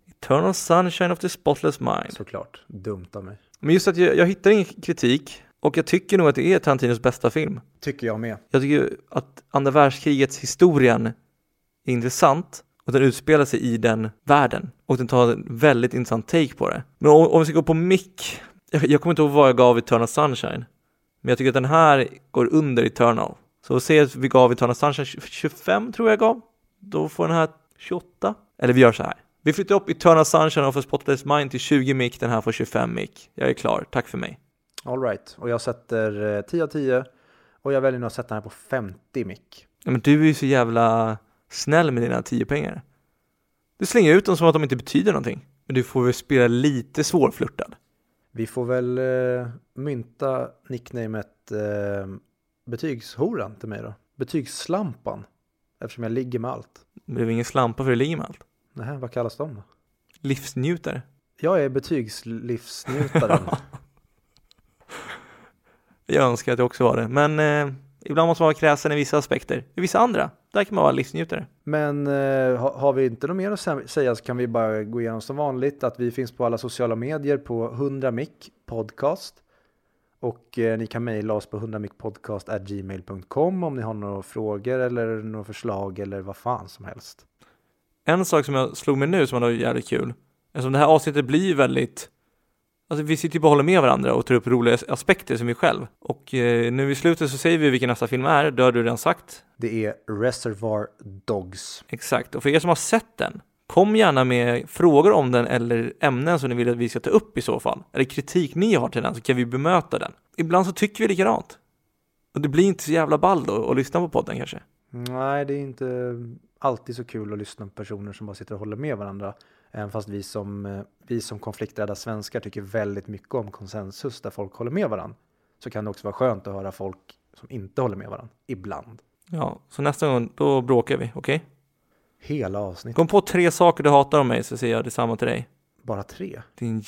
Eternal Sunshine of the Spotless Mind. Såklart. Dumt av mig. Men just att jag, jag hittar ingen kritik och jag tycker nog att det är Tarantinos bästa film. Tycker jag med. Jag tycker att andra världskrigets historien är intressant och den utspelar sig i den världen och den tar en väldigt intressant take på det. Men om, om vi ska gå på mick jag, jag kommer inte ihåg vad jag gav Eternal Sunshine. Men jag tycker att den här går under Eternal. Så att vi gav Eternal Sunshine 25 tror jag gav. Då får den här 28. Eller vi gör så här. Vi flyttar upp Eternal Sunshine of a Spotless Mind till 20 mick, den här får 25 mick. Jag är klar, tack för mig. Alright, och jag sätter 10 av 10 och jag väljer nog att sätta den här på 50 mick. Ja, men du är ju så jävla snäll med dina 10 pengar. Du slänger ut dem som att de inte betyder någonting. Men du får väl spela lite svårflörtad. Vi får väl eh, mynta nicknamet eh, betygshoran till mig då. Betygsslampan. Eftersom jag ligger med allt. Det blev ingen slampa för det ligger med allt. Nej, vad kallas de då? Livsnjutare. Jag är betygslivsnjutaren. jag önskar att jag också var det, men eh, ibland måste man vara kräsen i vissa aspekter. I vissa andra, där kan man vara livsnjutare. Men eh, har vi inte något mer att säga så kan vi bara gå igenom som vanligt att vi finns på alla sociala medier på 100 mic podcast. Och eh, ni kan mejla oss på 100micpodcast.gmail.com om ni har några frågor eller några förslag eller vad fan som helst. En sak som jag slog mig nu som var jävligt kul Eftersom det här avsnittet blir väldigt Alltså vi sitter ju bara och håller med varandra och tar upp roliga aspekter som vi själv. Och eh, nu i slutet så säger vi vilken nästa film är, det har du redan sagt. Det är Reservoir Dogs. Exakt, och för er som har sett den, kom gärna med frågor om den eller ämnen som ni vill att vi ska ta upp i så fall. Eller kritik ni har till den så kan vi bemöta den. Ibland så tycker vi likadant. Och det blir inte så jävla ball då att lyssna på podden kanske. Nej, det är inte alltid så kul att lyssna på personer som bara sitter och håller med varandra. Även fast vi som, eh, vi som konflikträdda svenskar tycker väldigt mycket om konsensus där folk håller med varandra. Så kan det också vara skönt att höra folk som inte håller med varandra, ibland. Ja, så nästa gång då bråkar vi, okej? Okay? Hela avsnittet. Kom på tre saker du hatar om mig så säger jag detsamma till dig. Bara tre? Din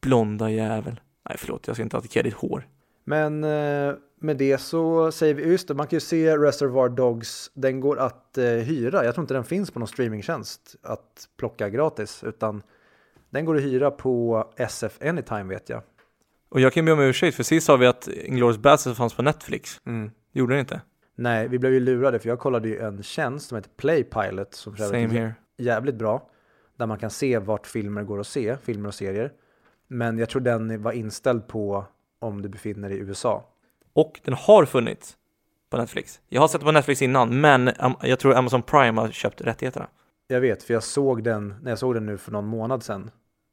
blonda jävel. Nej, förlåt, jag ska inte attackera ditt hår. Men eh, med det så säger vi, just det, man kan ju se Reservoir Dogs, den går att eh, hyra. Jag tror inte den finns på någon streamingtjänst att plocka gratis, utan den går att hyra på SF Anytime vet jag. Och jag kan be om ursäkt, för sist sa vi att Inglourious Basterds fanns på Netflix. Mm. Gjorde den inte? Nej, vi blev ju lurade, för jag kollade ju en tjänst som heter Playpilot, som Same here. jävligt bra, där man kan se vart filmer går att se, filmer och serier. Men jag tror den var inställd på om du befinner dig i USA. Och den har funnits på Netflix. Jag har sett på Netflix innan, men jag tror Amazon Prime har köpt rättigheterna. Jag vet, för jag såg den, när jag såg den nu för någon månad sedan,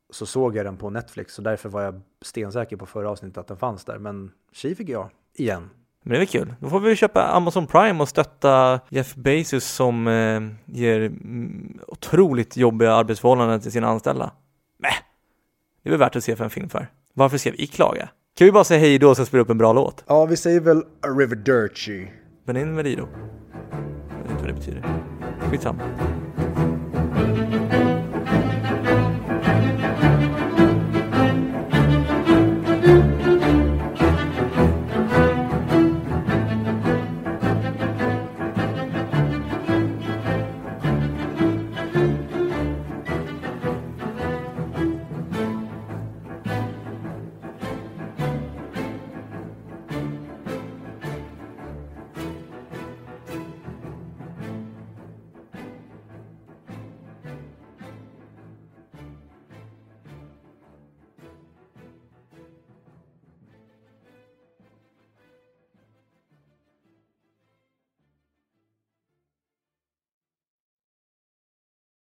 så såg jag den på Netflix, så därför var jag stensäker på förra avsnittet att den fanns där. Men tji fick jag, igen. Men det är väl kul. Då får vi köpa Amazon Prime och stötta Jeff Bezos som eh, ger otroligt jobbiga arbetsförhållanden till sina anställda. Mäh, det är väl värt att se för en film för. Varför ska vi klaga? Kan vi bara säga hej då och sen spela upp en bra låt? Ja, vi säger väl Arrivederci. Men in med det då. Jag vet inte vad det betyder. Skitsamma.